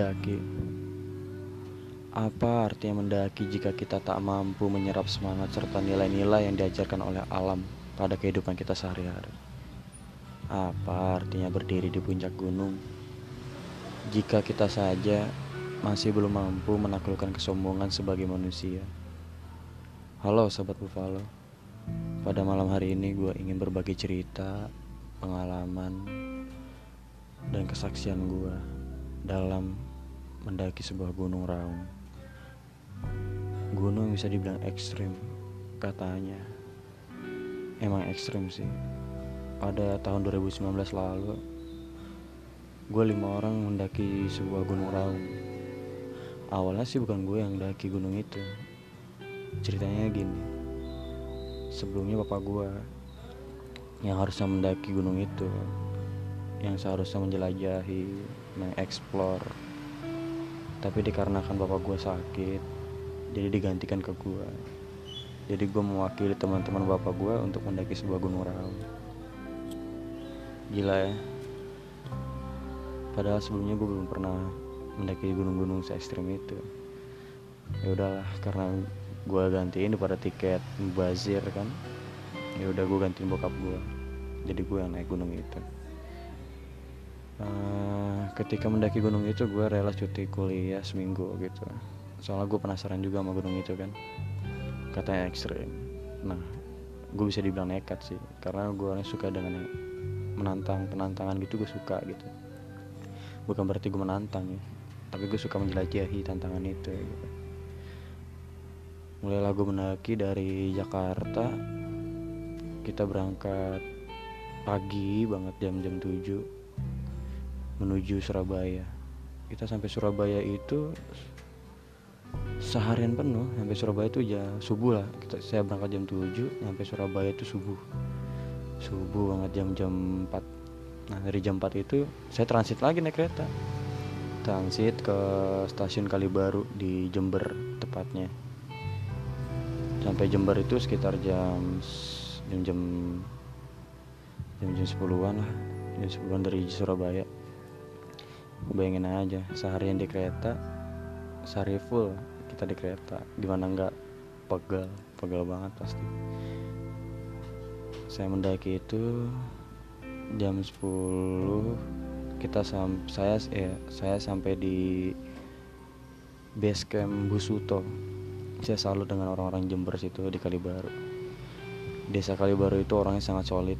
Mendaki Apa artinya mendaki jika kita tak mampu menyerap semangat serta nilai-nilai yang diajarkan oleh alam pada kehidupan kita sehari-hari? Apa artinya berdiri di puncak gunung jika kita saja masih belum mampu menaklukkan kesombongan sebagai manusia? Halo Sobat Buffalo Pada malam hari ini gue ingin berbagi cerita, pengalaman, dan kesaksian gue dalam mendaki sebuah gunung raung. Gunung bisa dibilang ekstrim, katanya. Emang ekstrim sih. Pada tahun 2019 lalu, gue lima orang mendaki sebuah gunung raung. Awalnya sih bukan gue yang mendaki gunung itu. Ceritanya gini. Sebelumnya bapak gue yang harusnya mendaki gunung itu yang seharusnya menjelajahi, mengeksplor. Tapi dikarenakan bapak gue sakit, jadi digantikan ke gue. Jadi gue mewakili teman-teman bapak gue untuk mendaki sebuah gunung raung. Gila ya. Padahal sebelumnya gue belum pernah mendaki gunung-gunung se ekstrim itu. Ya udahlah, karena gue gantiin daripada tiket bazir kan. Ya udah gue gantiin bokap gue. Jadi gue yang naik gunung itu. Uh, ketika mendaki gunung itu gue rela cuti kuliah seminggu gitu. Soalnya gue penasaran juga sama gunung itu kan. Katanya ekstrim. Nah gue bisa dibilang nekat sih. Karena gue suka dengan menantang penantangan gitu gue suka gitu. Bukan berarti gue menantang ya. Tapi gue suka menjelajahi tantangan itu gitu. mulailah gue mendaki dari Jakarta. Kita berangkat pagi banget jam-jam 7 menuju Surabaya. Kita sampai Surabaya itu seharian penuh sampai Surabaya itu ya subuh lah. Kita saya berangkat jam 7 sampai Surabaya itu subuh. Subuh banget jam-jam 4 nah dari jam 4 itu saya transit lagi naik kereta. Transit ke stasiun Kalibaru di Jember tepatnya. Sampai Jember itu sekitar jam jam jam jam jam 10-an lah. Jam 10-an dari Surabaya bayangin aja seharian di kereta sehari full kita di kereta. Gimana nggak? Pegal pegal banget pasti. Saya mendaki itu jam 10 kita sam saya ya saya sampai di base camp Busuto. Saya selalu dengan orang-orang Jember situ di Kalibaru. Desa Kalibaru itu orangnya sangat solid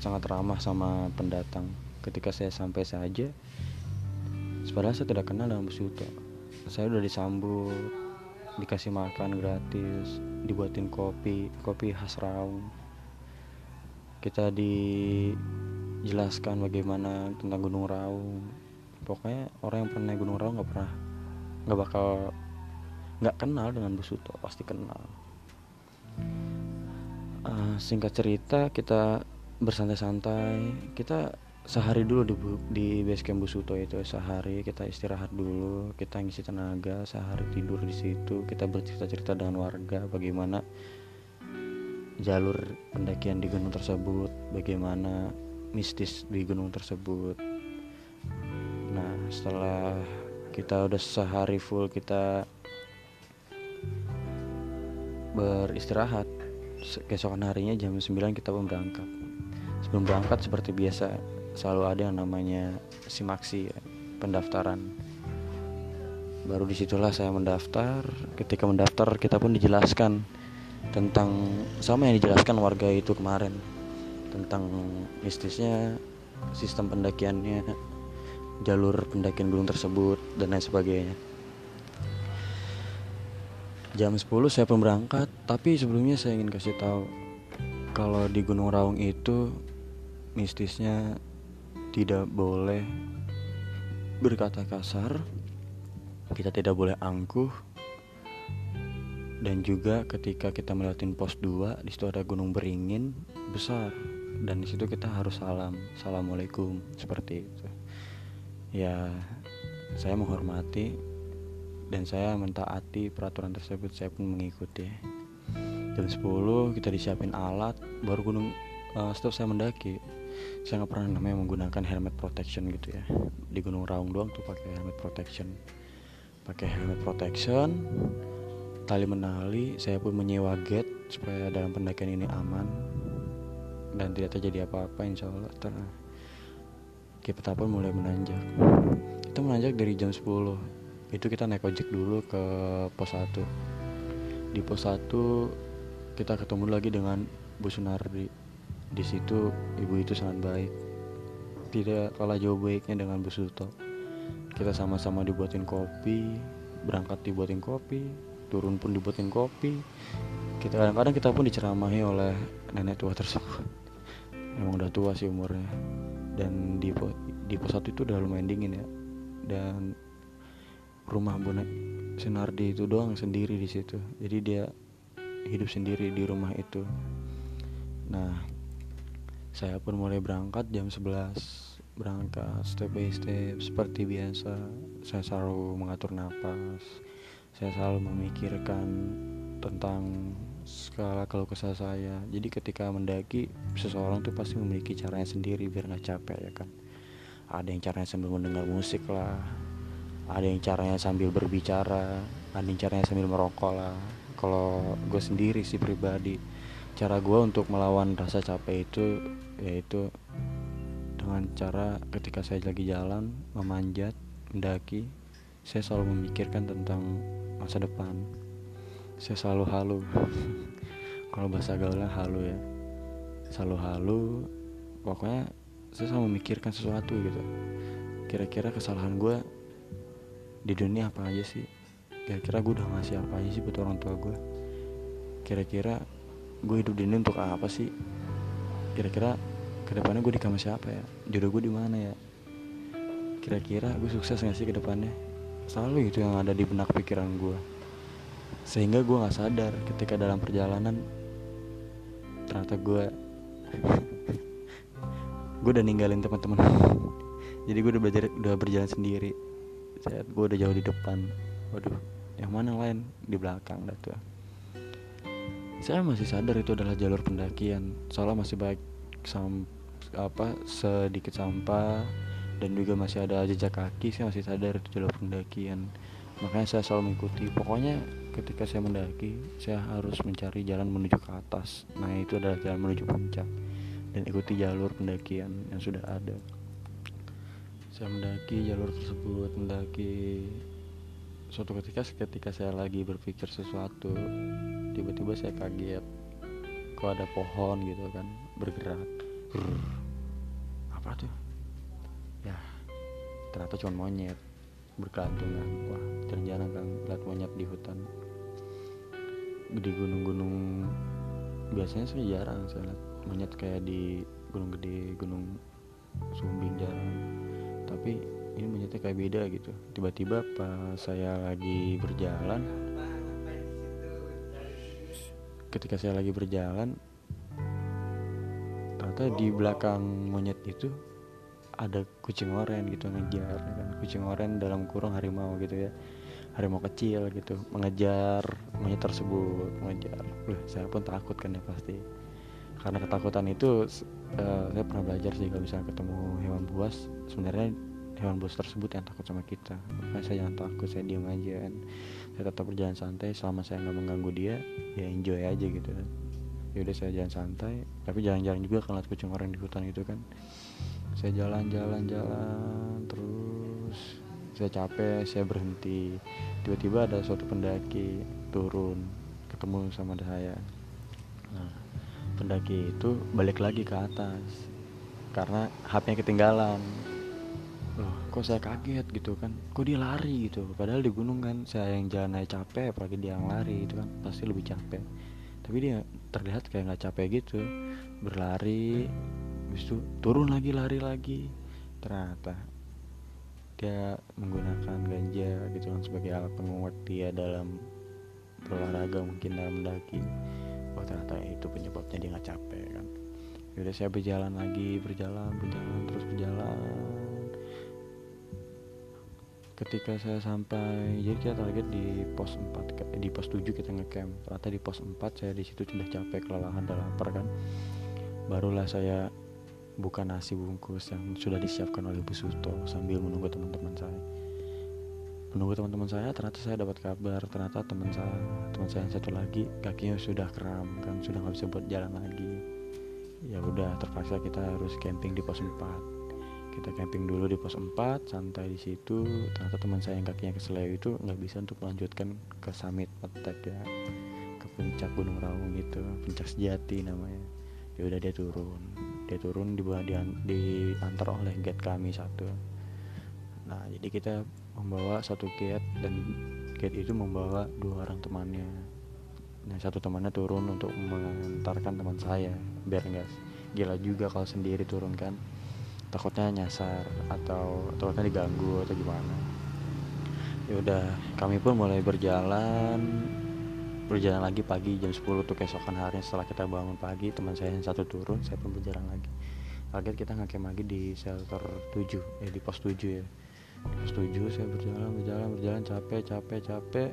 sangat ramah sama pendatang. Ketika saya sampai saja Padahal saya tidak kenal dengan Busuto. Saya udah disambut, dikasih makan gratis, dibuatin kopi, kopi khas Raung. Kita dijelaskan bagaimana tentang Gunung Raung. Pokoknya orang yang pernah Gunung Raung nggak pernah, nggak bakal nggak kenal dengan Busuto, pasti kenal. Uh, singkat cerita kita bersantai-santai, kita sehari dulu di, di base camp Busuto itu sehari kita istirahat dulu kita ngisi tenaga sehari tidur di situ kita bercerita-cerita dengan warga bagaimana jalur pendakian di gunung tersebut bagaimana mistis di gunung tersebut. Nah setelah kita udah sehari full kita beristirahat keesokan harinya jam 9 kita berangkat. Sebelum berangkat seperti biasa selalu ada yang namanya simaksi pendaftaran. Baru di situlah saya mendaftar. Ketika mendaftar kita pun dijelaskan tentang sama yang dijelaskan warga itu kemarin tentang mistisnya sistem pendakiannya jalur pendakian gunung tersebut dan lain sebagainya. Jam 10 saya pun berangkat tapi sebelumnya saya ingin kasih tahu kalau di Gunung Raung itu mistisnya tidak boleh berkata kasar, kita tidak boleh angkuh, dan juga ketika kita melewati pos 2 di situ ada gunung beringin besar dan di situ kita harus salam assalamualaikum seperti itu. Ya saya menghormati dan saya mentaati peraturan tersebut saya pun mengikuti. Jam 10 kita disiapin alat baru gunung uh, stop saya mendaki saya nggak pernah namanya menggunakan helmet protection gitu ya. Di Gunung Raung doang tuh pakai helmet protection. Pakai helmet protection tali menali saya pun menyewa gate supaya dalam pendakian ini aman. Dan tidak terjadi apa-apa insya Allah ter kita pun mulai menanjak. Kita menanjak dari jam 10 itu kita naik ojek dulu ke pos 1 di pos 1 kita ketemu lagi dengan Bu Sunardi di situ ibu itu sangat baik. Tidak kalah jauh baiknya dengan Bu Suto. Kita sama-sama dibuatin kopi berangkat dibuatin kopi turun pun dibuatin kopi. Kita kadang-kadang kita pun diceramahi oleh nenek tua tersebut. Emang udah tua sih umurnya. Dan di di pos satu itu udah lumayan dingin ya. Dan rumah bonek Senardi itu doang sendiri di situ. Jadi dia hidup sendiri di rumah itu. Nah saya pun mulai berangkat jam 11 berangkat step by step seperti biasa. Saya selalu mengatur nafas saya selalu memikirkan tentang skala kalau kesah saya. Jadi ketika mendaki seseorang tuh pasti memiliki caranya sendiri biar nggak capek ya kan? Ada yang caranya sambil mendengar musik lah. Ada yang caranya sambil berbicara. Ada yang caranya sambil merokok lah. Kalau gue sendiri sih pribadi cara gue untuk melawan rasa capek itu yaitu dengan cara ketika saya lagi jalan memanjat mendaki saya selalu memikirkan tentang masa depan. Saya selalu halu. Kalau bahasa gaulnya halu ya. Selalu halu. Pokoknya saya selalu memikirkan sesuatu gitu. Kira-kira kesalahan gue di dunia apa aja sih? Kira-kira gue udah ngasih apa aja sih buat orang tua gue kira-kira gue hidup di ini untuk apa sih? Kira-kira ke depannya gue di kamar siapa ya? Jodoh gue di mana ya? Kira-kira gue sukses gak sih ke depannya selalu itu yang ada di benak pikiran gue sehingga gue nggak sadar ketika dalam perjalanan ternyata gue gue udah ninggalin teman-teman. Jadi gue udah belajar udah berjalan sendiri. Saat gue udah jauh di depan. Waduh yang mana yang lain? Di belakang dah tuh saya masih sadar itu adalah jalur pendakian. Soalnya masih baik sam apa sedikit sampah dan juga masih ada jejak kaki. Saya masih sadar itu jalur pendakian. Makanya saya selalu mengikuti. Pokoknya ketika saya mendaki saya harus mencari jalan menuju ke atas. Nah itu adalah jalan menuju puncak. Dan ikuti jalur pendakian yang sudah ada. Saya mendaki jalur tersebut mendaki suatu ketika ketika saya lagi berpikir sesuatu tiba-tiba saya kaget. Kok ada pohon gitu kan bergerak. Apa tuh? Ya ternyata cuma monyet. Berkelantungan. Wah jarang kan lihat monyet di hutan. Di gunung-gunung biasanya sih jarang saya lihat monyet kayak di gunung gede gunung sumbing jarang tapi ini monyetnya kayak beda gitu. Tiba-tiba pas saya lagi berjalan ketika saya lagi berjalan ternyata di belakang monyet itu ada kucing oren gitu ngejar ya kan? Kucing oren dalam kurung harimau gitu ya. Harimau kecil gitu mengejar monyet tersebut mengejar. Loh, saya pun takut kan ya pasti. Karena ketakutan itu uh, saya pernah belajar sih kalau misalnya ketemu hewan buas sebenarnya hewan buas tersebut yang takut sama kita. Makanya saya jangan takut saya diam aja kan. Saya tetap berjalan santai selama saya nggak mengganggu dia ya enjoy aja gitu kan. Yaudah saya jalan santai. Tapi jarang-jarang juga kalau kucing orang di hutan itu kan. Saya jalan-jalan jalan terus saya capek saya berhenti. Tiba-tiba ada suatu pendaki turun ketemu sama saya. Nah pendaki itu balik lagi ke atas karena HP-nya ketinggalan loh kok saya kaget gitu kan? Kok dia lari gitu? Padahal di gunung kan saya yang jalan aja capek apalagi dia yang lari itu kan pasti lebih capek. Tapi dia terlihat kayak nggak capek gitu berlari habis itu turun lagi lari lagi. Ternyata dia menggunakan ganja gitu kan sebagai alat penguat dia dalam berolahraga mungkin dalam mendaki. Oh ternyata itu penyebabnya dia nggak capek kan. Yaudah saya berjalan lagi berjalan berjalan terus berjalan ketika saya sampai jadi kita target di pos 4 di pos 7 kita ngecamp. Ternyata di pos 4 saya di situ sudah capek kelelahan dan lapar kan. Barulah saya buka nasi bungkus yang sudah disiapkan oleh Bu Suto sambil menunggu teman-teman saya. Menunggu teman-teman saya ternyata saya dapat kabar. Ternyata teman saya teman saya yang satu lagi kakinya sudah kram kan sudah nggak bisa buat jalan lagi. Ya udah terpaksa kita harus camping di pos 4 kita camping dulu di pos 4 santai di situ. Ternyata teman saya yang kakinya keseleo itu nggak bisa untuk melanjutkan ke summit attack ya. Ke puncak gunung raung gitu puncak sejati namanya. Ya udah dia turun. Dia turun di di, diantar oleh gate kami satu. Nah jadi kita membawa satu gate dan gate itu membawa dua orang temannya. Nah satu temannya turun untuk mengantarkan teman saya biar enggak gila juga kalau sendiri turun kan takutnya nyasar atau takutnya diganggu atau gimana. Ya udah kami pun mulai berjalan. Berjalan lagi pagi jam 10 untuk keesokan hari setelah kita bangun pagi teman saya yang satu turun saya pun berjalan lagi. Kaget kita ngakem lagi di shelter 7 eh di pos 7 ya. Di pos 7 saya berjalan berjalan berjalan capek capek capek.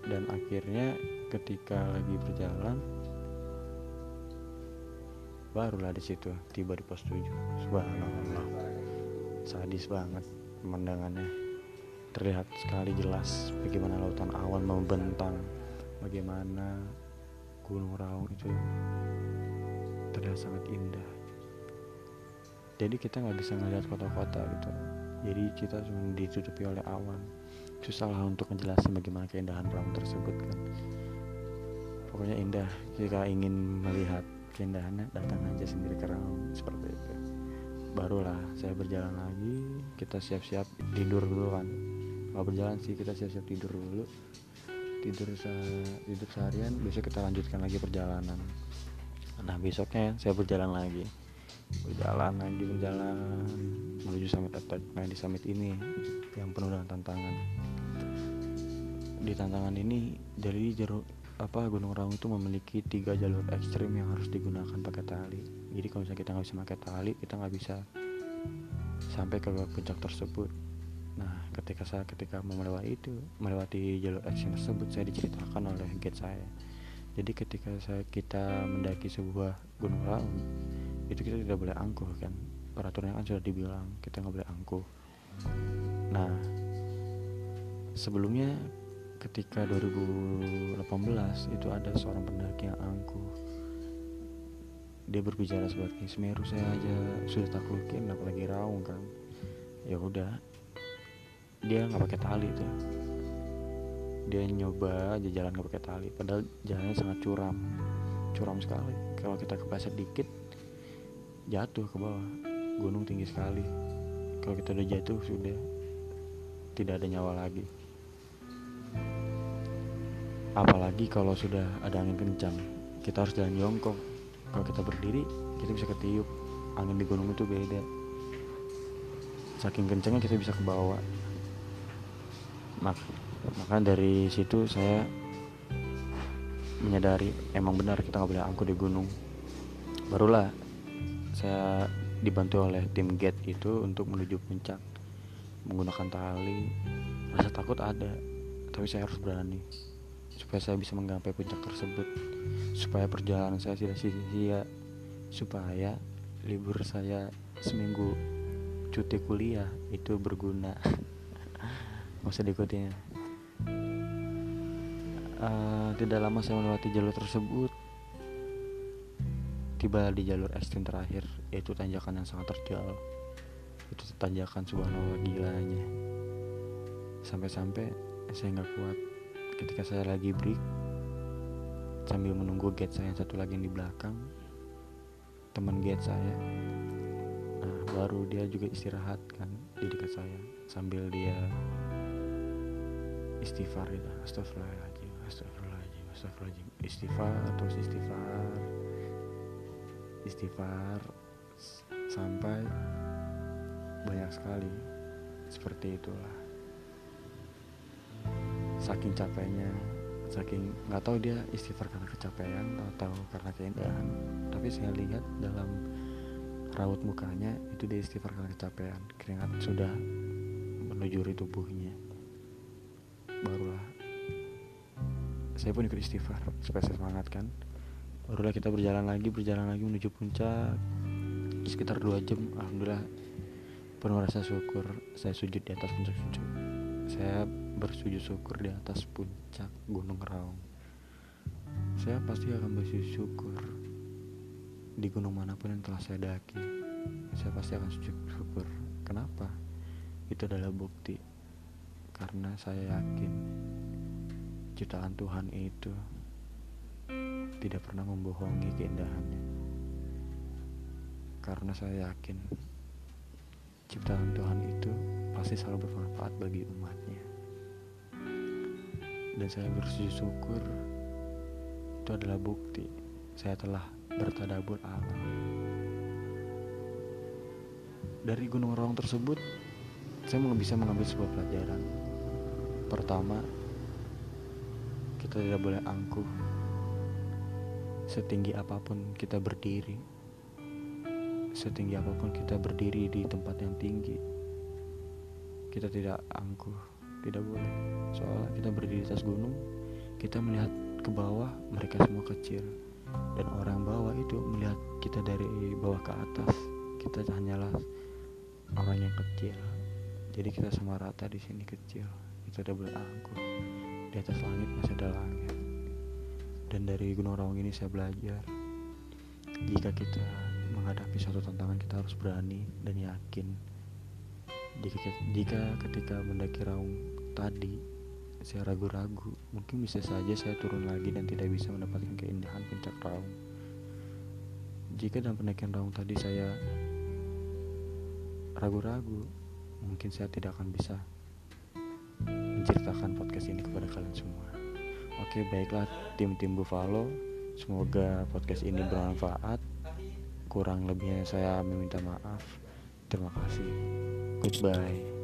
Dan akhirnya ketika lagi berjalan barulah di situ tiba di pos 7 subhanallah. Sadis banget pemandangannya. Terlihat sekali jelas bagaimana lautan awan membentang. Bagaimana Gunung Raung itu terlihat sangat indah. Jadi kita nggak bisa ngeliat kota-kota gitu. Jadi kita cuma ditutupi oleh awan. Susah lah untuk menjelaskan bagaimana keindahan Raung tersebut kan. Pokoknya indah. Jika ingin melihat keindahannya datang aja sendiri ke Raung seperti itu. Barulah saya berjalan lagi kita siap-siap tidur dulu kan. Kalau berjalan sih kita siap-siap tidur dulu. Tidur se tidur seharian besok kita lanjutkan lagi perjalanan. Nah besoknya saya berjalan lagi. Berjalan lagi berjalan menuju summit attack nah di summit ini yang penuh dengan tantangan. Di tantangan ini dari jeruk apa Gunung Raung itu memiliki tiga jalur ekstrim yang harus digunakan pakai tali jadi kalau misalnya kita nggak bisa pakai tali kita nggak bisa sampai ke puncak tersebut Nah, ketika saya ketika melewati itu, melewati jalur action tersebut, saya diceritakan oleh guide saya. Jadi ketika saya kita mendaki sebuah gunung raung, itu kita tidak boleh angkuh kan. Peraturannya kan sudah dibilang kita nggak boleh angkuh. Nah, sebelumnya ketika 2018 itu ada seorang pendaki yang angkuh. Dia berbicara seperti Semeru saya aja sudah taklukin apalagi raung kan? Ya udah dia nggak pakai tali tuh. Dia nyoba aja jalan nggak pakai tali padahal jalannya sangat curam curam sekali. Kalau kita kepleset dikit jatuh ke bawah gunung tinggi sekali. Kalau kita udah jatuh sudah tidak ada nyawa lagi apalagi kalau sudah ada angin kencang. Kita harus jalan jongkok kalau kita berdiri kita bisa ketiup. Angin di gunung itu beda. Saking kencangnya kita bisa ke bawah maka dari situ saya menyadari emang benar kita nggak boleh angkut di gunung. Barulah saya dibantu oleh tim gate itu untuk menuju puncak. Menggunakan tali. Rasa takut ada tapi saya harus berani supaya saya bisa menggapai puncak tersebut. Supaya perjalanan saya tidak sia-sia. Supaya libur saya seminggu cuti kuliah itu berguna. Nggak usah diikutin. Uh, tidak lama saya melewati jalur tersebut. Tiba di jalur ekstrim terakhir yaitu tanjakan yang sangat terjal. Itu tanjakan subhanallah gilanya. Sampai-sampai saya nggak kuat ketika saya lagi break sambil menunggu gate saya satu lagi yang di belakang teman gate saya nah baru dia juga istirahat kan di dekat saya sambil dia istighfar itu astagfirullahaladzim astagfirullahaladzim astagfirullahaladzim. Istighfar terus istighfar istighfar sampai banyak sekali. Seperti itulah saking capeknya saking nggak tahu dia istighfar karena kecapean atau karena keindahan. Tapi saya lihat dalam raut mukanya itu dia istighfar karena kecapean. Keringat sudah menujuri tubuhnya. Barulah saya pun ikut istighfar supaya saya semangat kan barulah kita berjalan lagi berjalan lagi menuju puncak. Sekitar dua jam alhamdulillah penuh rasa syukur saya sujud di atas puncak sujud saya bersujud syukur di atas puncak gunung raung. Saya pasti akan bersujud syukur di gunung mana pun yang telah saya daki. Saya pasti akan sujud syukur. Kenapa? Itu adalah bukti. Karena saya yakin ciptaan Tuhan itu tidak pernah membohongi keindahannya. Karena saya yakin ciptaan Tuhan itu pasti selalu bermanfaat bagi umatnya. Dan saya bersyukur itu adalah bukti saya telah bertadabur alam. Dari gunung Rawang tersebut, saya bisa mengambil sebuah pelajaran. Pertama, kita tidak boleh angkuh setinggi apa pun kita berdiri setinggi apa pun kita berdiri di tempat yang tinggi kita tidak angkuh tidak boleh. Soalnya kita berdiri di atas gunung kita melihat ke bawah mereka semua kecil. Dan orang bawah itu melihat kita dari bawah ke atas. Kita hanyalah orang yang kecil. Jadi kita sama rata di sini kecil. Kita tidak boleh angkuh. Di atas langit masih ada langit. Dan dari Gunung Raung ini saya belajar jika kita menghadapi suatu tantangan kita harus berani dan yakin jika, jika ketika mendaki Raung tadi saya ragu-ragu. Mungkin bisa saja saya turun lagi dan tidak bisa mendapatkan keindahan puncak Raung. Jika dalam pendakian Raung tadi saya ragu-ragu mungkin saya tidak akan bisa menceritakan podcast ini kepada kalian semua. Oke baiklah tim-tim Buffalo. Semoga podcast ini bermanfaat. Kurang lebihnya saya meminta maaf. Terima kasih Goodbye